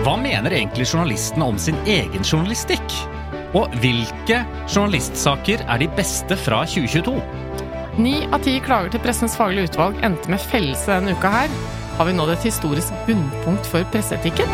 Hva mener egentlig journalistene om sin egen journalistikk? Og hvilke journalistsaker er de beste fra 2022? Ni av ti klager til Pressens faglige utvalg endte med fellelse denne uka her. Har vi nådd et historisk bunnpunkt for presseetikken?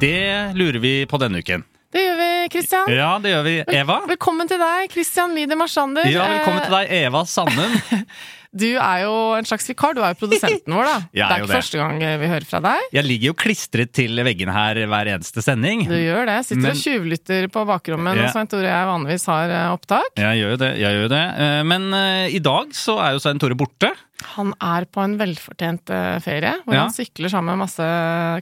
Det lurer vi på denne uken. Det gjør vi, Christian. Ja, det gjør vi. Eva? Velkommen til deg, Christian Lieder Marsander. Ja, velkommen til deg, Eva Sandum. Du er jo en slags vikar. Du er jo produsenten vår, da. Det er ikke det. første gang vi hører fra deg. Jeg ligger jo klistret til veggene her hver eneste sending. Du gjør det. Sitter Men- og tjuvlytter på bakrommet Ja. når Svein Tore og jeg vanligvis har eh, opptak. Jeg gjør jo det. jeg gjør det. Eh, Men uh, i dag så er jo Svein Tore borte. Han er på en velfortjent eh, ferie, hvor Ja. han sykler sammen med masse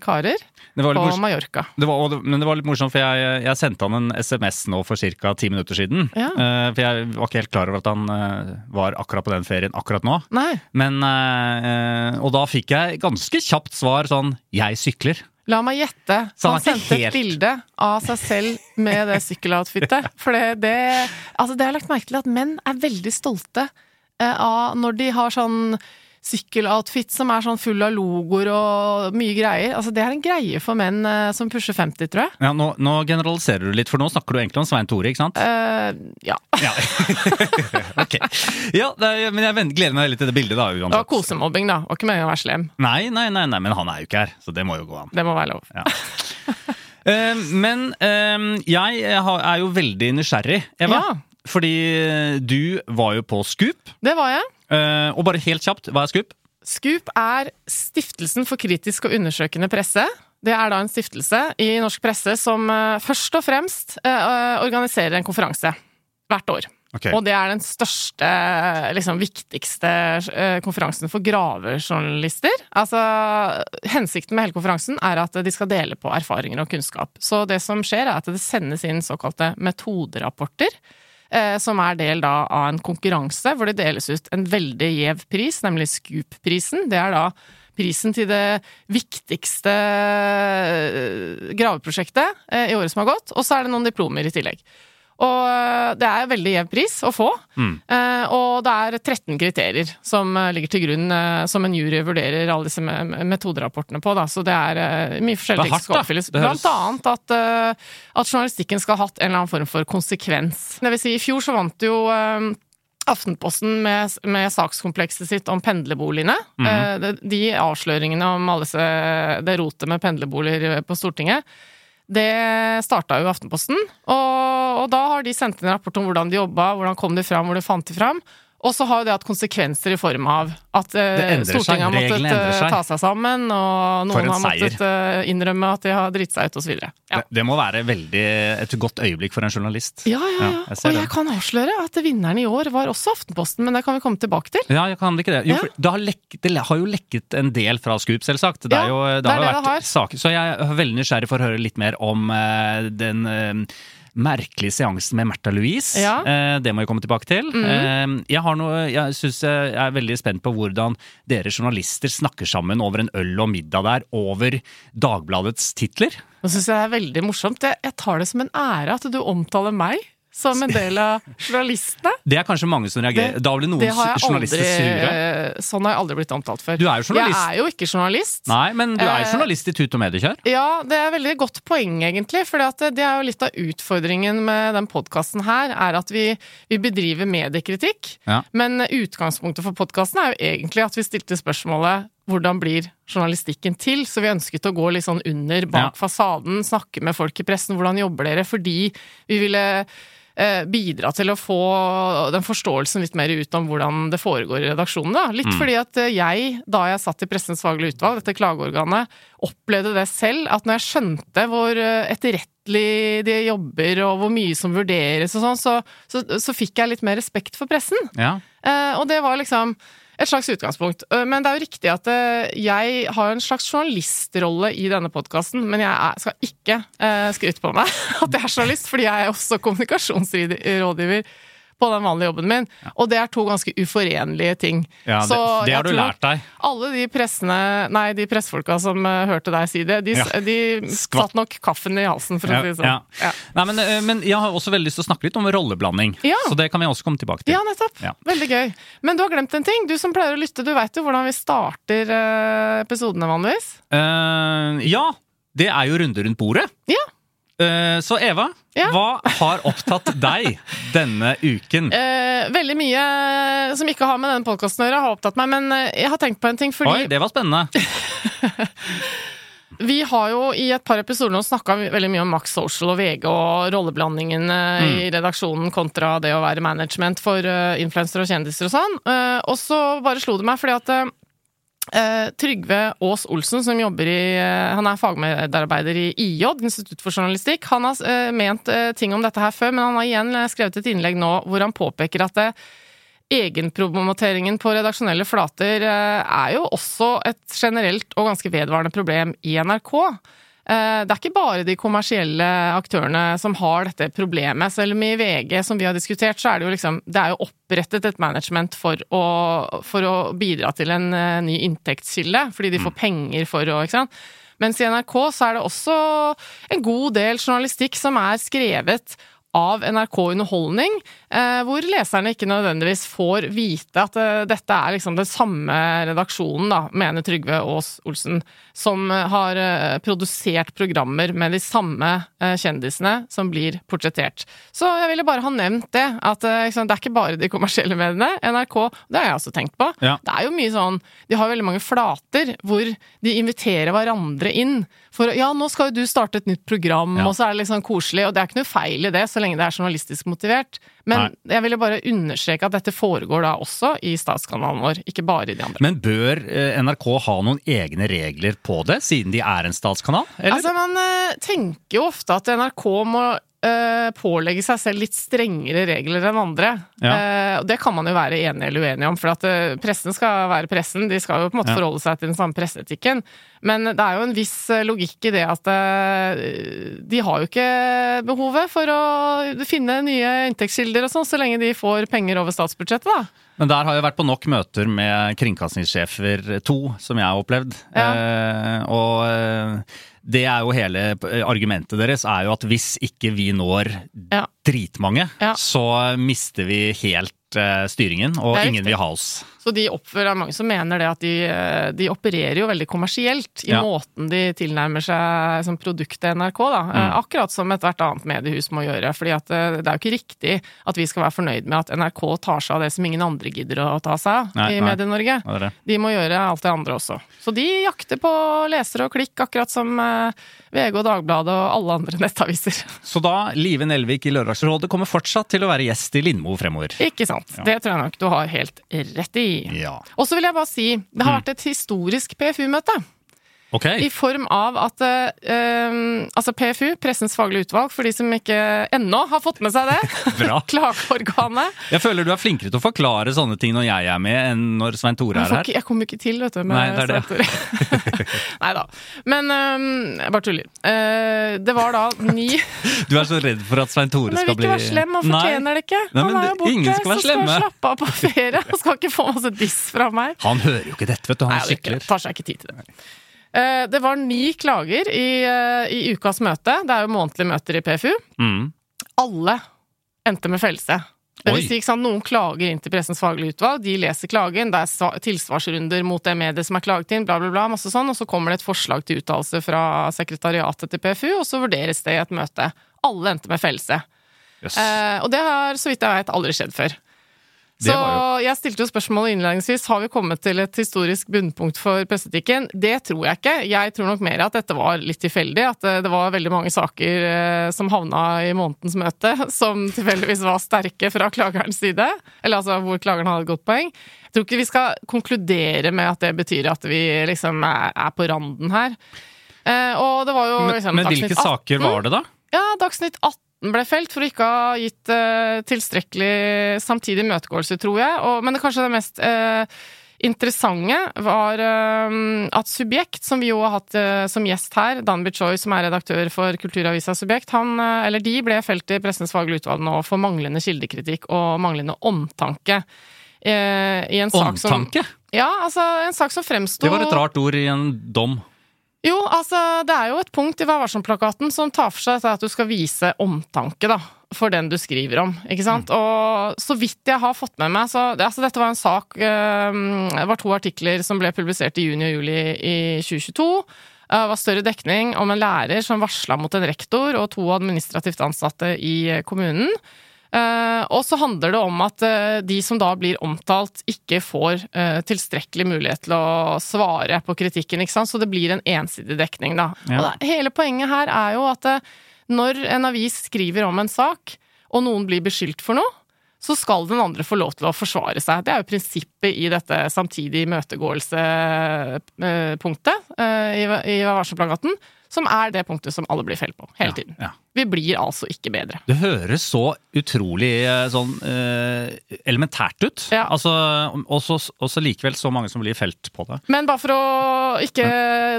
karer på morsom. Mallorca. Det var, men det var litt morsomt, for jeg, jeg sendte han en SMS nå for ca. ti minutter siden. Ja. Uh, For jeg var ikke helt klar over at han uh, var akkurat på den ferien akkurat nå. Nei, Men, uh, og da fikk jeg ganske kjapt svar sånn 'jeg sykler'. La meg gjette. Han Han sendte helt- et bilde av seg selv med det sykkeloutfitet. For det, det Altså, det har jeg lagt merke til at menn er veldig stolte av når de har sånn sykkeloutfit som er sånn full av logoer og mye greier. Altså, det er en greie for menn eh, som pusher 50, tror jeg. Ja, nå, nå generaliserer du litt, for nå snakker du egentlig om Svein Tore, ikke sant? Uh, ja. Ja. ok. Ja, er, men jeg gleder meg veldig til det bildet, da. Det var kosemobbing, da. Var ikke meningen å være slem. Nei, nei, nei, nei, men han er jo ikke her, så det må jo gå an. Det må være lov. Ja. Eh, men eh, jeg er jo veldig nysgjerrig, Eva. Ja. Fordi du var jo på Scoop. Det var jeg. Eh, og bare helt kjapt, hva er Scoop? Scoop er Stiftelsen for kritisk og undersøkende presse. Det er da en stiftelse i norsk presse som eh, først og fremst eh, organiserer en konferanse hvert år. Okay. Og det er den største, liksom viktigste konferansen for gravejournalister. Altså, hensikten med hele konferansen er at de skal dele på erfaringer og kunnskap. Så det som skjer, er at det sendes inn såkalte metoderapporter. Eh, Som er del da av en konkurranse hvor det deles ut en veldig gjev pris, nemlig Scoop-prisen. Det er da prisen til det viktigste eh, graveprosjektet eh, i året som har gått. Og så er det noen diplomer i tillegg. Og eh, det er veldig jevn pris å få. Mm. og det er 13 kriterier som eh, ligger til grunn eh, som en jury vurderer alle disse me me- metoderapportene på. Da. Så det er eh, mye forskjellig som skal oppfylles. Blant annet at, eh, at journalistikken skal ha hatt en eller annen form for konsekvens. Det vil si, i fjor så vant jo eh, Aftenposten med, med sakskomplekset sitt om pendlerboligene. Mm. det- De avsløringene om alle disse, det rotet med pendlerboliger på Stortinget, det starta jo Aftenposten. Og, og da har de sendt inn en rapport om hvordan de jobba, hvordan kom de fram, de fant de fram. Og så har jo det hatt konsekvenser i form av at eh, Stortinget har måttet eh, seg. ta seg sammen, og noen har måttet eh, innrømme at de har dritt seg ut, osv. Ja. Det, det må være veldig, et godt øyeblikk for en journalist. Ja, ja, ja. jeg ser og det. jeg kan avsløre at vinneren i år var også Aftenposten, men det kan vi komme tilbake til. Ja, jeg kan ikke det. Jo, Ja. det, har lekket, det har jo lekket en del fra Scoop, selvsagt. Det, er Ja, jo, det, har jo vært saker. Så jeg er veldig nysgjerrig for å høre litt mer om uh, den eh, merkelige seansen med Märtha Louise. Ja. Eh, det må vi komme tilbake til. Eh, jeg har noe, jeg synes jeg er veldig spent på hvordan dere journalister snakker sammen over en øl og middag der, over Dagbladets titler. Nå syns jeg det er veldig morsomt. Jeg, jeg tar det som en ære at du omtaler meg som en del av journalistene. Det er kanskje mange som reagerer. da blir noen det journalister aldri, sure. Sånn har jeg aldri blitt omtalt før. Du er jo journalist. Jeg er jo ikke journalist. Nei, men du er jo journalist i Tut og Mediekjør. Ja, det er veldig godt poeng, egentlig. For det er jo litt av utfordringen med den podkasten her, er at vi, vi bedriver mediekritikk. Ja. Men utgangspunktet for podkasten er jo egentlig at vi stilte spørsmålet hvordan blir journalistikken til? Så vi ønsket å gå litt sånn under, bak Ja. fasaden, snakke med folk i pressen. Hvordan jobber dere? Fordi vi ville eh, bidra til å få den forståelsen litt mer ut om hvordan det foregår i redaksjonen. Da. Litt fordi at eh, jeg, da jeg satt i Pressens faglige utvalg, dette klageorganet, opplevde det selv, at når jeg skjønte hvor eh, etterrettelig de jobber, og hvor mye som vurderes og sånn, så, så, så fikk jeg litt mer respekt for pressen. Ja. Eh, og det var liksom et slags utgangspunkt. Eh, Men det er jo riktig at eh, jeg har en slags journalistrolle i denne podkasten, men jeg skal ikke eh, skryte på meg at jeg er journalist, fordi jeg er også kommunikasjonsrådgiver på den vanlige jobben min. Og det er to ganske uforenlige ting. Ja, det- Så det har du lært deg. Alle de pressene, nei, de pressefolka som uh, hørte deg si det, de, Ja. de satt nok kaffen i halsen, for å si det sånn. Ja. Ja. Nei, men, uh, men jeg har også veldig lyst til å snakke litt om rolleblanding. Ja. Så det kan vi også komme tilbake til. Ja, nettopp. Veldig gøy. Men du har glemt en ting. Du som pleier å lytte, du veit jo hvordan vi starter uh, episodene vanligvis. Ja, det er jo runde rundt bordet. Ja. Eh, så Eva, Ja. hva har opptatt deg denne uken? Eh, veldig mye som ikke har med denne podkasten å gjøre, har opptatt meg. Men eh, jeg har tenkt på en ting, fordi Oi, det var spennende. vi har jo i et par episoder nå snakka veldig mye om Max Social og VG og rolleblandingen eh, Mm. i redaksjonen kontra det å være management for influensere og kjendiser og sånn. Og så bare slo det meg, fordi at eh, Trygve Aas Olsen, som jobber i eh, Han er fagmedarbeider i IJ, Institutt for journalistikk. Han har eh, ment ting om dette her før, men han har igjen skrevet et innlegg nå hvor han påpeker at egenpromoteringen på redaksjonelle flater er jo også et generelt og ganske vedvarende problem i NRK. Eh, Det er ikke bare de kommersielle aktørene som har dette problemet. Selv om i VG, som vi har diskutert, så er det jo liksom Det er jo opprettet et management for å, for å bidra til en eh, ny inntektskilde, fordi de får penger for å Ikke sant. Mens i NRK så er det også en god del journalistikk som er skrevet av NRK Underholdning, eh, hvor leserne ikke nødvendigvis får vite at dette er liksom den samme redaksjonen, da, mener Trygve Aas Olsen, som eh, har eh, produsert programmer med de samme eh, kjendisene som blir portrettert. Så jeg ville bare ha nevnt det, at liksom, det er ikke bare de kommersielle mediene. NRK, det har jeg også tenkt på. Ja. Det er jo mye sånn De har veldig mange flater hvor de inviterer hverandre inn for Ja, nå skal jo du starte et nytt program, Ja. og så er det sånn koselig, og det er ikke noe feil i det, så lenge det er journalistisk motivert. Men jeg ville bare understreke at dette foregår da også i statskanalen vår, ikke bare i de andre. Men bør NRK ha noen egne regler på det, siden de er en statskanal? Eller? Altså, man uh, tenker jo ofte at NRK må uh, pålegge seg selv litt strengere regler enn andre. Ja. Uh, og det kan man jo være enig eller uenig om, for at pressen skal være pressen. De skal jo på en måte Ja. forholde seg til den samme presseetikken. Men det er jo en viss logikk i det at de har jo ikke behovet for å finne nye inntektskilder og sånn, så lenge de får penger over statsbudsjettet, da. Men der har jeg vært på nok møter med kringkastingssjefer to, som jeg har opplevd. Ja. Eh, og eh, det er jo hele argumentet deres, er jo at hvis ikke vi når Ja. dritmange, Ja. så mister vi helt eh, styringen, og ingen vil ha oss. Så de oppfører, er mange som mener det at de, eh, de opererer jo veldig kommersielt i Ja. måten de tilnærmer seg som produktet NRK, da. Mm. Eh, Akkurat som ethvert annet mediehus må gjøre. fordi at eh, det er jo ikke riktig at vi skal være fornøyd med at NRK tar seg av det som ingen andre gidder å ta seg av Nei, i. Medie-Norge. De må gjøre alt det andre også. Så de jakter på lesere og klikk, akkurat som eh, VG og Dagbladet og alle andre nettaviser. Så da, Live Nelvik i Lørdagsrådet kommer fortsatt til å være gjest i Lindmo fremover. Ikke sant? Det tror jeg nok du har helt rett i. Ja. Og så vil jeg bare si, det Mm. har vært et historisk PFU-møte. Ok. I form av at eh, altså PFU, Pressens faglige utvalg, for de som ikke ennå har fått med seg det, klageorganet Jeg føler du er flinkere til å forklare sånne ting når jeg er med, enn når Svein Tore er her. jeg kommer ikke til, vet du. Med Nei, det er det. Nei da. Men eh, jeg bare tuller. Eh, det var da ni Du er så redd for at Svein Tore Men skal vil bli ikke være slem, han fortjener det ikke. Nei, Han men er jo borte, ingen skal være slemme. skal slappe av på ferie. Han skal ikke få masse diss fra meg. Han hører jo ikke dette, vet du. Han Nei, sykler. tar seg ikke tid til det. Eh, Det var ni klager i, eh, i ukas møte. Det er jo månedlige møter i PFU. Mm. Alle endte med fellelse. Det vil si, sant, Noen klager inn til Pressens faglige utvalg, de leser klagen, det er tilsvarsrunder mot det mediet som er klaget inn, bla, bla, bla, masse sånn, og så kommer det et forslag til uttalelse fra sekretariatet til PFU, og så vurderes det i et møte. Alle endte med fellelse. Yes. Eh, og det har, så vidt jeg vet, aldri skjedd før. Så jeg stilte jo spørsmålet innledningsvis har vi kommet til et historisk bunnpunkt for presseetikken. Det tror jeg ikke. Jeg tror nok mer at dette var litt tilfeldig. At det, det var veldig mange saker eh, som havna i månedens møte, som tilfeldigvis var sterke fra klagerens side. Eller altså hvor klageren hadde et godt poeng. Jeg tror ikke vi skal konkludere med at det betyr at vi liksom er, på randen her. Eh, og det var jo Men, liksom men hvilke saker 18. var det, da? Ja, Dagsnytt 18 ble felt for å ikke ha gitt eh, tilstrekkelig samtidig imøtegåelse, tror jeg. Og, men det kanskje det mest eh, interessante var eh, at Subjekt, som vi jo har hatt eh, som gjest her, Danby Choi, som er redaktør for kulturavisa Subjekt, han, eh, eller de ble felt i Pressens faglige utvalg nå for manglende kildekritikk og manglende omtanke. Eh, I en sak som Omtanke? Ja, altså en sak som fremsto Det var et rart ord i en dom. Jo, altså, det er jo et punkt i Vær varsom-plakaten som tar for seg at du skal vise omtanke, da, for den du skriver om, ikke sant? Og så vidt jeg har fått med meg, så altså, dette var en sak eh, Det var to artikler som ble publisert i juni og juli i 2022. Eh, Det var større dekning om en lærer som varsla mot en rektor og to administrativt ansatte i kommunen. Eh, og så handler det om at uh, de som da blir omtalt, ikke får uh, tilstrekkelig mulighet til å svare på kritikken, ikke sant? så det blir en ensidig dekning, da. Ja. Og det, hele poenget her er jo at når en avis skriver om en sak, og noen blir beskyldt for noe, så skal den andre få lov til å forsvare seg. Det er jo prinsippet i dette samtidig imøtegåelse-punktet i i Vær som er det punktet som alle blir felt på hele Ja, tiden. ja. Vi blir altså ikke bedre. Det høres så utrolig eh, sånn eh, elementært ut. Ja. Altså, og så likevel så mange som blir felt på det. Men bare for å ikke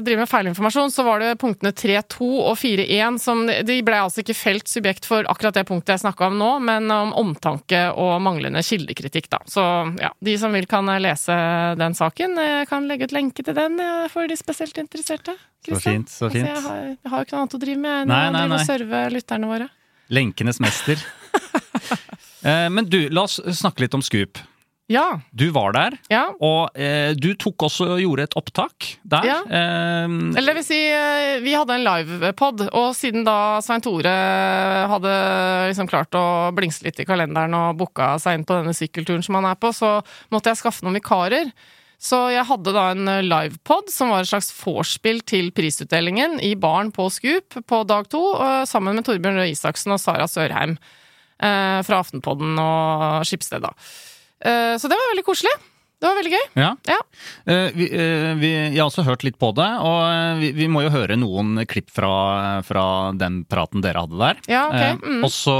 drive med feilinformasjon, så var det punktene 3-2 og 4-1 som De ble altså ikke felt subjekt for akkurat det punktet jeg snakka om nå, men om omtanke og manglende kildekritikk, da. Så ja, de som vil kan lese den saken. Jeg kan legge ut lenke til den eh, for de spesielt interesserte. Så fint, så Altså, fint. jeg, har, jeg har jo ikke noe annet å drive med enn å serve lytterne våre. Lenkenes mester. Eh, Men du, la oss snakke litt om Scoop. Ja. Du var der, ja. og eh, du tok også og gjorde et opptak der. Ja. Eh, Eller det vil si, eh, vi hadde en livepod, og siden da Svein Tore hadde liksom klart å blingse litt i kalenderen og booka seg inn på denne sykkelturen som han er på, så måtte jeg skaffe noen vikarer. Så jeg hadde da en eh, livepod som var et slags vorspiel til prisutdelingen i baren på Scoop på dag to, eh, sammen med Torbjørn Røe Isaksen og Sara Sørheim eh, fra Aftenpodden og Skipsted, da. Så det var veldig koselig. Det var veldig gøy. Ja. Ja. Vi, vi, jeg har også hørt litt på det, og vi, vi må jo høre noen klipp fra, fra den praten dere hadde der. Ja, ok. Mm. Også,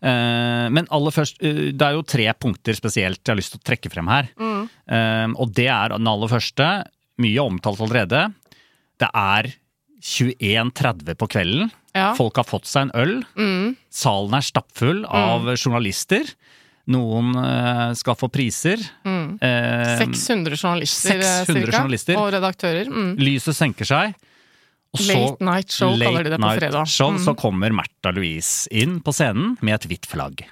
men aller først, det er jo tre punkter spesielt jeg har lyst til å trekke frem her. Mm. Eh, og det er den aller første, mye omtalt allerede. Det er 21.30 på kvelden. Ja. Folk har fått seg en øl. Mm. Salen er stappfull av journalister. Noen eh, skal få priser. Mm. Eh, 600 journalister, eh, 600 cirka, journalister. og redaktører. Mm. Lyset senker seg. Og så, Late night show kaller de det på fredag. show, Mm. Så kommer Märtha Louise inn på scenen med et hvitt flagg.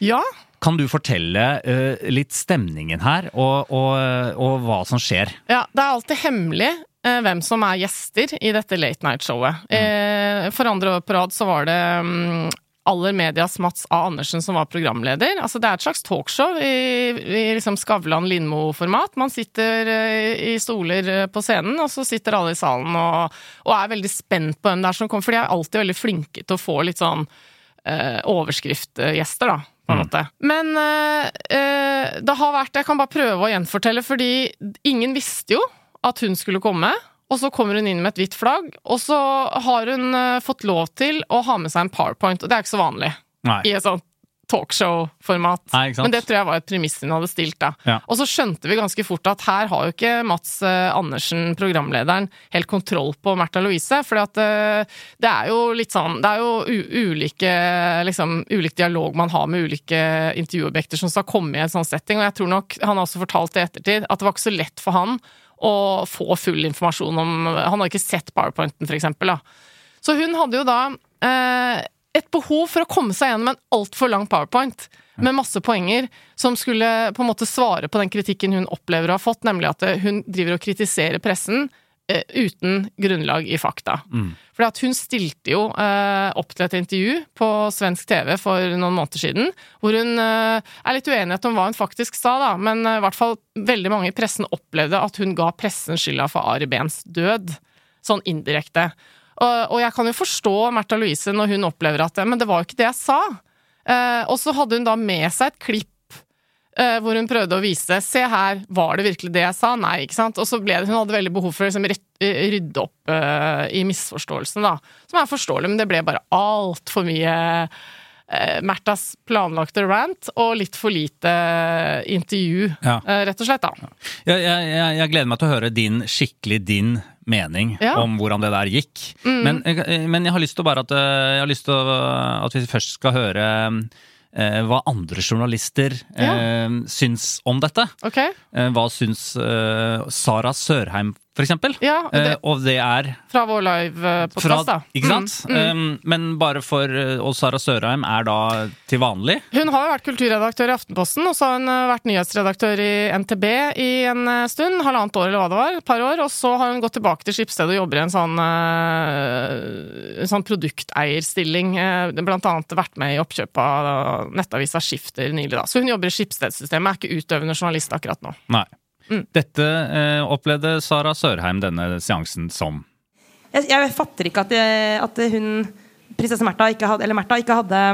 Ja, Kan du fortelle uh, litt stemningen her, og, og, og hva som skjer? ja, det er alltid hemmelig eh, hvem som er gjester i dette late night-showet. Eh, for andre år på rad så var det mm, Aller Medias Mats A. Andersen som var programleder. Altså Det er et slags talkshow i, i liksom Skavlan Lindmo-format. Man sitter i stoler på scenen, og så sitter alle i salen og, og er veldig spent på hvem det er som kommer, for de er alltid veldig flinke til å få litt sånn eh, overskriftgjester, da. På en måte. Men eh, eh, det har vært Jeg kan bare prøve å gjenfortelle, fordi ingen visste jo at hun skulle komme. Og så kommer hun inn med et hvitt flagg, og så har hun eh, fått lov til å ha med seg en powerpoint, og det er ikke så vanlig Nei. i et sånt talkshow-format. Men det tror jeg var et premiss hun hadde stilt, da. Ja. Og så skjønte vi ganske fort at her har jo ikke Mats eh, Andersen, programlederen, helt kontroll på Märtha Louise. For det er jo litt sånn Det er jo ulike liksom, ulik dialog man har med ulike intervjuobjekter som skal komme i en sånn setting, og jeg tror nok han har også fortalt i ettertid at det var ikke så lett for han å få full informasjon om Han har ikke sett powerpointen, for eksempel. Da. Så hun hadde jo da eh, et behov for å komme seg gjennom en altfor lang powerpoint med masse poenger som skulle på en måte svare på den kritikken hun opplever å ha fått, nemlig at eh, hun driver og kritiserer pressen eh, uten grunnlag i fakta. Mm. For hun stilte jo eh, opp til et intervju på svensk TV for noen måneder siden, hvor hun eh, er litt uenighet om hva hun faktisk sa, da, men eh, i hvert fall veldig mange i pressen opplevde at hun ga pressen skylda for Ari Behns død, sånn indirekte. Og, og jeg kan jo forstå Märtha Louise når hun opplever at Men det var jo ikke det jeg sa. Eh, og så hadde hun da med seg et klipp eh, hvor hun prøvde å vise Se her, var det virkelig det jeg sa? Nei, ikke sant? Og så ble det, hun hadde veldig behov for å liksom, rydde opp eh, i misforståelsen, da. Som er forståelig, men det ble bare altfor mye eh, Märthas planlagte rant og litt for lite intervju, ja. Eh, rett og slett. da. Ja. Jeg, jeg, jeg, gleder meg til å høre din skikkelig din mening ja. om hvordan det der gikk. Mm. Men, men, jeg har lyst til bare at, eh, jeg har lyst til at vi først skal høre eh, hva andre journalister ja. eh, syns om dette. Okay. Eh, hva syns eh, Sara Sørheim for eksempel. Ja, og, det, eh, og det er Fra vår live-podkast, da. Ikke sant? Mm, mm. Um, men bare for uh, Og Sara Sørheim er da til vanlig? Hun har jo vært kulturredaktør i Aftenposten, og så har hun uh, vært nyhetsredaktør i NTB i en uh, stund. Halvannet år, eller hva det var. Et par år. Og så har hun gått tilbake til Skipsstedet og jobber i en sånn, en sånn produkteierstilling. Blant annet vært med i oppkjøpet av nettavisa Skifter nylig, da. Så hun jobber i Skipsstedssystemet, er ikke utøvende journalist akkurat nå. Nei. Mm. Dette eh, opplevde Sara Sørheim denne seansen som. Jeg, jeg fatter ikke at, at hun, prinsesse Märtha, ikke, hadde, ikke hadde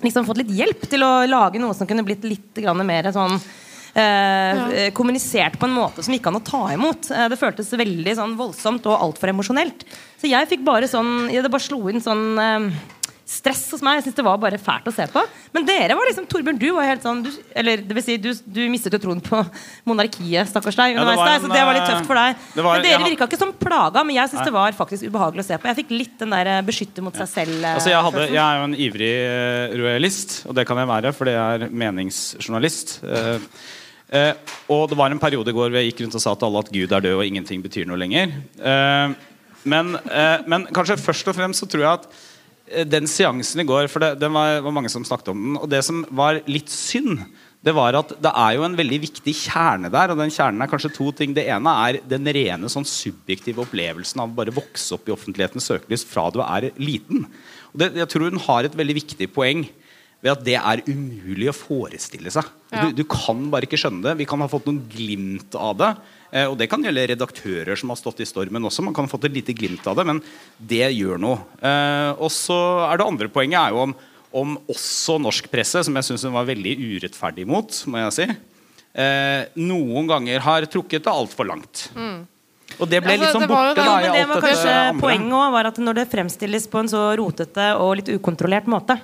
liksom fått litt hjelp til å lage noe som kunne blitt litt mer sånn Eh, ja. Eh, kommunisert på en måte som gikk an å ta imot. Eh, det føltes veldig sånn voldsomt og altfor emosjonelt. Så jeg fikk bare sånn Det bare slo inn sånn eh, stress hos meg. Jeg synes det var bare fælt å se på. Men dere var liksom Torbjørn, du var helt sånn du, Eller det vil si, du, du mistet jo troen på monarkiet, stakkars deg. Ja, der. så det var litt tøft for deg. Var, men Dere virka ikke som plaga, men jeg syns det var faktisk ubehagelig å se på. Jeg fikk litt den der eh, beskytte mot seg selv. Eh, altså, jeg, hadde, jeg, er jo en ivrig uh, rojalist, og det kan jeg være fordi jeg er meningsjournalist. Uh, uh, og det var en periode i går hvor jeg gikk rundt og sa til alle at Gud er død og ingenting betyr noe lenger. men, men kanskje først og fremst så tror jeg at Eh, den seansen i går, for det, det var, var, mange som snakket om den, og det som var litt synd, det var at det er jo en veldig viktig kjerne der. Og den kjernen er kanskje to ting. Det ene er den rene sånn subjektive opplevelsen av å bare vokse opp i offentlighetens søkelys fra du er liten. Og det, jeg tror hun har et veldig viktig poeng ved at det er umulig å forestille seg. Ja. Du, du, kan bare ikke skjønne det. Vi kan ha fått noen glimt av det. Eh, og det kan gjelde redaktører som har stått i stormen også. Man kan få et lite glimt av det, men det gjør noe. Eh, og så er det andre poenget er jo om, om også norsk presse, som jeg syns hun var veldig urettferdig mot, må jeg si, eh, noen ganger har trukket det altfor langt. Mm. Og det ble litt sånn borte. da, i alt kanskje andre. Poenget også var at når det fremstilles på en så rotete og litt ukontrollert måte,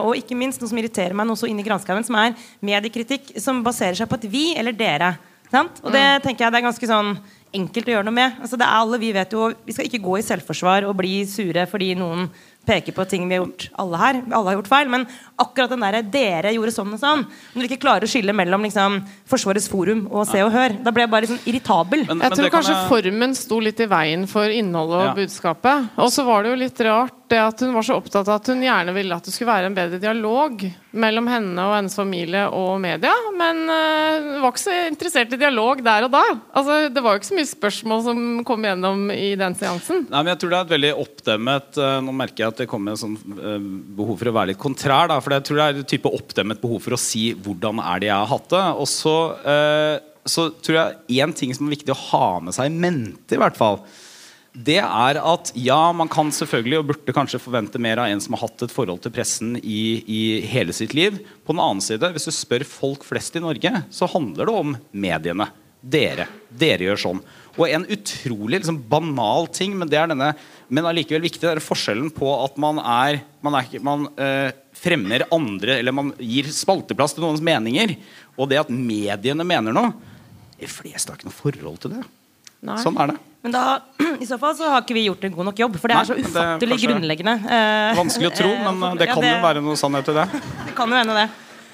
og ikke minst noe som irriterer meg noe så inn i granskauen, som er mediekritikk som baserer seg på at vi eller dere. Sant? Og det mm. tenker jeg det er ganske sånn enkelt å gjøre noe med. Altså det er alle, Vi vet jo, vi skal ikke gå i selvforsvar og bli sure fordi noen peker på ting vi har gjort alle her. Alle har gjort feil, men akkurat den der 'dere gjorde sånn og sånn' Når du ikke klarer å skille mellom liksom, Forsvarets forum og Se og Hør, da ble jeg bare liksom irritabel. Men, jeg tror kanskje jeg... formen sto litt i veien for innholdet og ja. budskapet. Og så var det jo litt rart det at hun var så opptatt av at hun gjerne ville at det skulle være en bedre dialog mellom henne og hennes familie og media, men hun var ikke så interessert i dialog der og da. Altså, det var jo ikke så mye spørsmål som kom gjennom i den seansen. Nei, men jeg tror det er et veldig oppdemmet uh, Nå merker jeg at det kommer sånn uh, behov for å være litt kontrær, da, for jeg tror det er et type oppdemmet behov for å si hvordan er det jeg har hatt det. Og så, så tror jeg én ting som er viktig å ha med seg i mente, i hvert fall det er at ja, man kan selvfølgelig og burde kanskje forvente mer av en som har hatt et forhold til pressen i, i, hele sitt liv. På den annen side, hvis du spør folk flest i Norge, så handler det om mediene. Dere. Dere gjør sånn. Og en utrolig liksom, banal ting, men det er denne Men allikevel viktig, det er forskjellen på at man er Man, er, man øh, fremmer andre Eller man gir spalteplass til noens meninger, og det at mediene mener noe. De fleste har ikke noe forhold til det. Nei. Sånn er det. Men da, i så fall så har ikke vi gjort en god nok jobb, for det er så ufattelig grunnleggende. Uh, vanskelig å tro, men uh, det kan ja, det, jo være noe sannhet i det. Det kan jo hende det.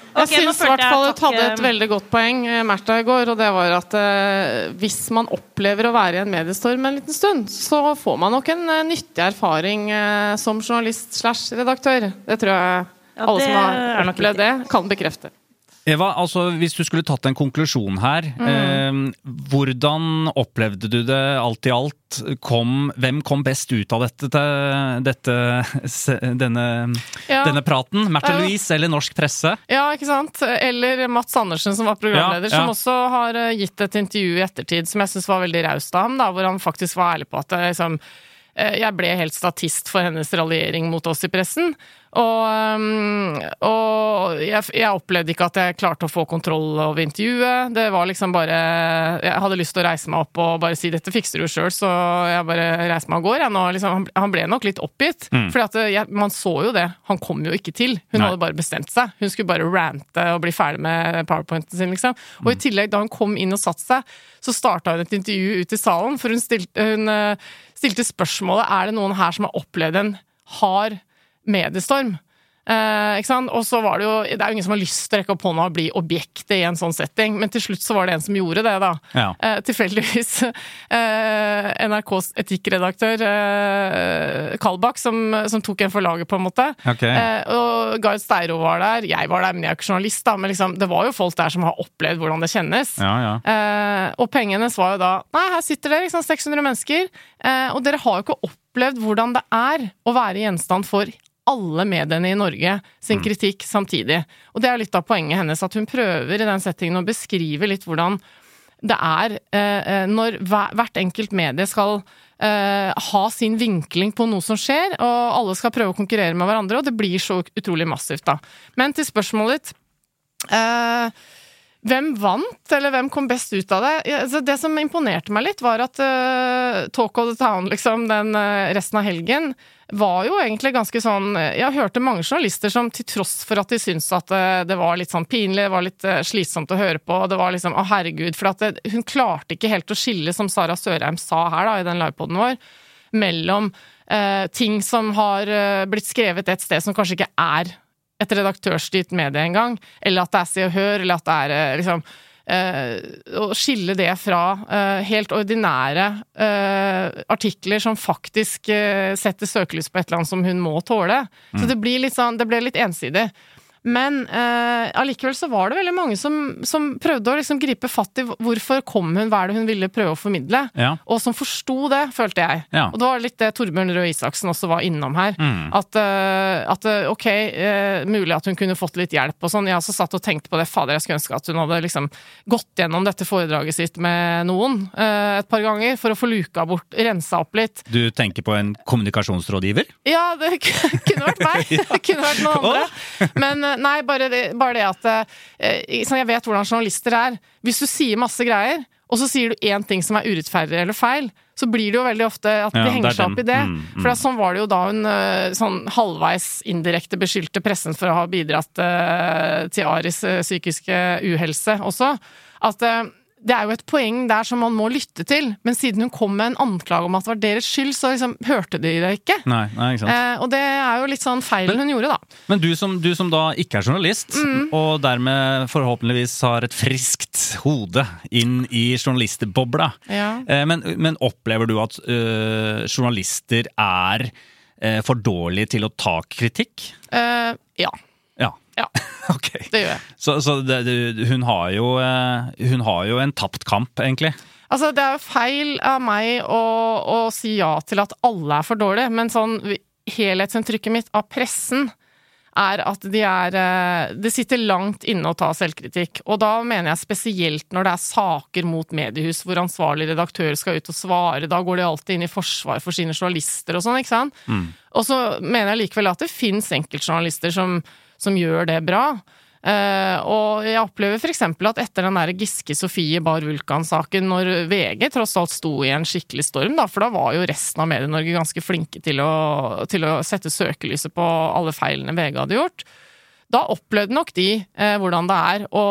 Jeg okay, syns i hvert fall du hadde et veldig godt poeng eh, Märtha i går, og det var at eh, hvis man opplever å være i en mediestorm en liten stund, så får man nok en eh, nyttig erfaring eh, som journalist slash redaktør. Det tror jeg ja, alle som har opplevd det, kan bekrefte. Eva, altså hvis du skulle tatt en konklusjon her, mm. eh, hvordan opplevde du det alt i alt? Kom, hvem kom best ut av dette, dette denne, ja. denne, praten? Märtha uh, Louise eller norsk presse? Ja, ikke sant. Eller Mats Andersen som var programleder, ja, ja. som også har eh, gitt et intervju i ettertid som jeg syns var veldig raust av ham, da, hvor han faktisk var ærlig på at liksom, eh, jeg ble helt statist for hennes raljering mot oss i pressen. Og, um, og jeg, jeg, opplevde ikke at jeg klarte å få kontroll over intervjuet. Det var liksom bare Jeg hadde lyst til å reise meg opp og bare si 'dette fikser du sjøl', så jeg bare reiste meg av gårde. Liksom, han ble nok litt oppgitt, mm. for man så jo det. Han kom jo ikke til. Hun Nei. hadde bare bestemt seg. Hun skulle bare rante og bli ferdig med powerpointen sin, liksom. Og i mm. tillegg, da hun kom inn og satte seg, så starta hun et intervju ute i salen, for hun stilte, hun uh, stilte spørsmålet er det noen her som har opplevd en hard mediestorm. Eh? Og så var det jo Det er jo ingen som har lyst til å rekke opp hånda og bli objektet i en sånn setting, men til slutt så var det en som gjorde det, da. Ja. Eh, tilfeldigvis eh, NRKs etikkredaktør eh, Kalbakk som, som, tok en for laget, på en måte. Okay. Eh, og Gard Steiro var der. Jeg var der, men jeg er ikke journalist, da. Men liksom, det var jo folk der som har opplevd hvordan det kjennes. Ja, ja. Eh, og pengene var jo da Nei, her sitter dere, liksom 600 mennesker, og dere har jo ikke opplevd hvordan det er å være gjenstand for alle mediene i Norge sin mm. kritikk samtidig. Og det er litt av poenget hennes, at hun prøver i den settingen å beskrive litt hvordan det er eh, eh når hvert enkelt medie skal eh, ha sin vinkling på noe som skjer, og alle skal prøve å konkurrere med hverandre, og det blir så utrolig massivt, da. Men til spørsmålet ditt eh, hvem vant, eller hvem kom best ut av det? Altså, det som imponerte meg litt, var at uh, Talk of the Town, liksom, den uh, resten av helgen, var jo egentlig ganske sånn Jeg hørte mange journalister som til tross for at de syntes at uh, det var litt sånn pinlig, det var litt slitsomt å høre på, det var liksom Å, herregud. For at det, hun klarte ikke helt å skille, som Sara Sørheim sa her da, i den livepoden vår, mellom ting som har blitt skrevet et sted som kanskje ikke er et redaktørstyrt medie engang, eller at det er Se og Hør, eller at det er eh, liksom Uh, å skille det fra uh, helt ordinære artikler som faktisk setter søkelys på et eller annet som hun må tåle. Mm. Så det, blir litt sånn, det ble litt ensidig. Men eh, allikevel så var det veldig mange som, som prøvde å liksom gripe fatt i hvorfor kom hun, hva er det hun ville prøve å formidle, ja. og som forsto det, følte jeg. Ja. Og det var litt det Torbjørn Røe Isaksen også var innom her. Mm. At, uh, at, eh, ok, uh, mulig at hun kunne fått litt hjelp og sånn. Jeg også satt og tenkte på det, fader, jeg skulle ønske at hun hadde liksom gått gjennom dette foredraget sitt med noen uh, et par ganger, for å få luka bort, rensa opp litt. Du tenker på en kommunikasjonsrådgiver? Ja, det kunne vært meg. Det kunne vært noen andre. Men nei, bare det, bare det at eh, Jeg vet hvordan journalister er. Hvis du sier masse greier, og så sier du én ting som er urettferdig eller feil, så blir det jo veldig ofte at de ja, henger seg opp i det. Mm, mm. For sånn var det jo da hun eh, sånn halvveis indirekte beskyldte pressen for å ha bidratt uh, til Aris uh, psykiske uhelse også. At uh, det er jo et poeng der som man må lytte til, men siden hun kom med en anklage om at det var deres skyld, så liksom hørte de det ikke. Nei, nei, ikke. Eh, og det er jo litt sånn feil hun gjorde, da. Men du som, du som da ikke er journalist, mm. og dermed forhåpentligvis har et friskt hode inn i journalistbobla, ja. eh, men, men, opplever du at øh, journalister er øh, for dårlige til å ta kritikk? Eh, ja. Ja, okay. det gjør jeg. Så, så det, hun, har jo, eh, hun har jo en tapt kamp, egentlig? Altså, det er jo feil av meg å, å si ja til at alle er for dårlige, men sånn helhetsinntrykket mitt av pressen er at de er eh, Det sitter langt inne å ta selvkritikk. Og da mener jeg spesielt når det er saker mot mediehus hvor ansvarlig redaktør skal ut og svare. Da går de alltid inn i forsvar for sine journalister og sånn, ikke sant. Mm. Og så mener jeg likevel at det fins enkeltjournalister som som gjør det bra. Uh, og jeg opplever f.eks. at etter den der Giske Sofie Bar Vulkan-saken, når VG tross alt sto i en skikkelig storm, da, for da var jo resten av Medie-Norge ganske flinke til å, til å sette søkelyset på alle feilene VG hadde gjort. Da opplevde nok de eh, hvordan det er å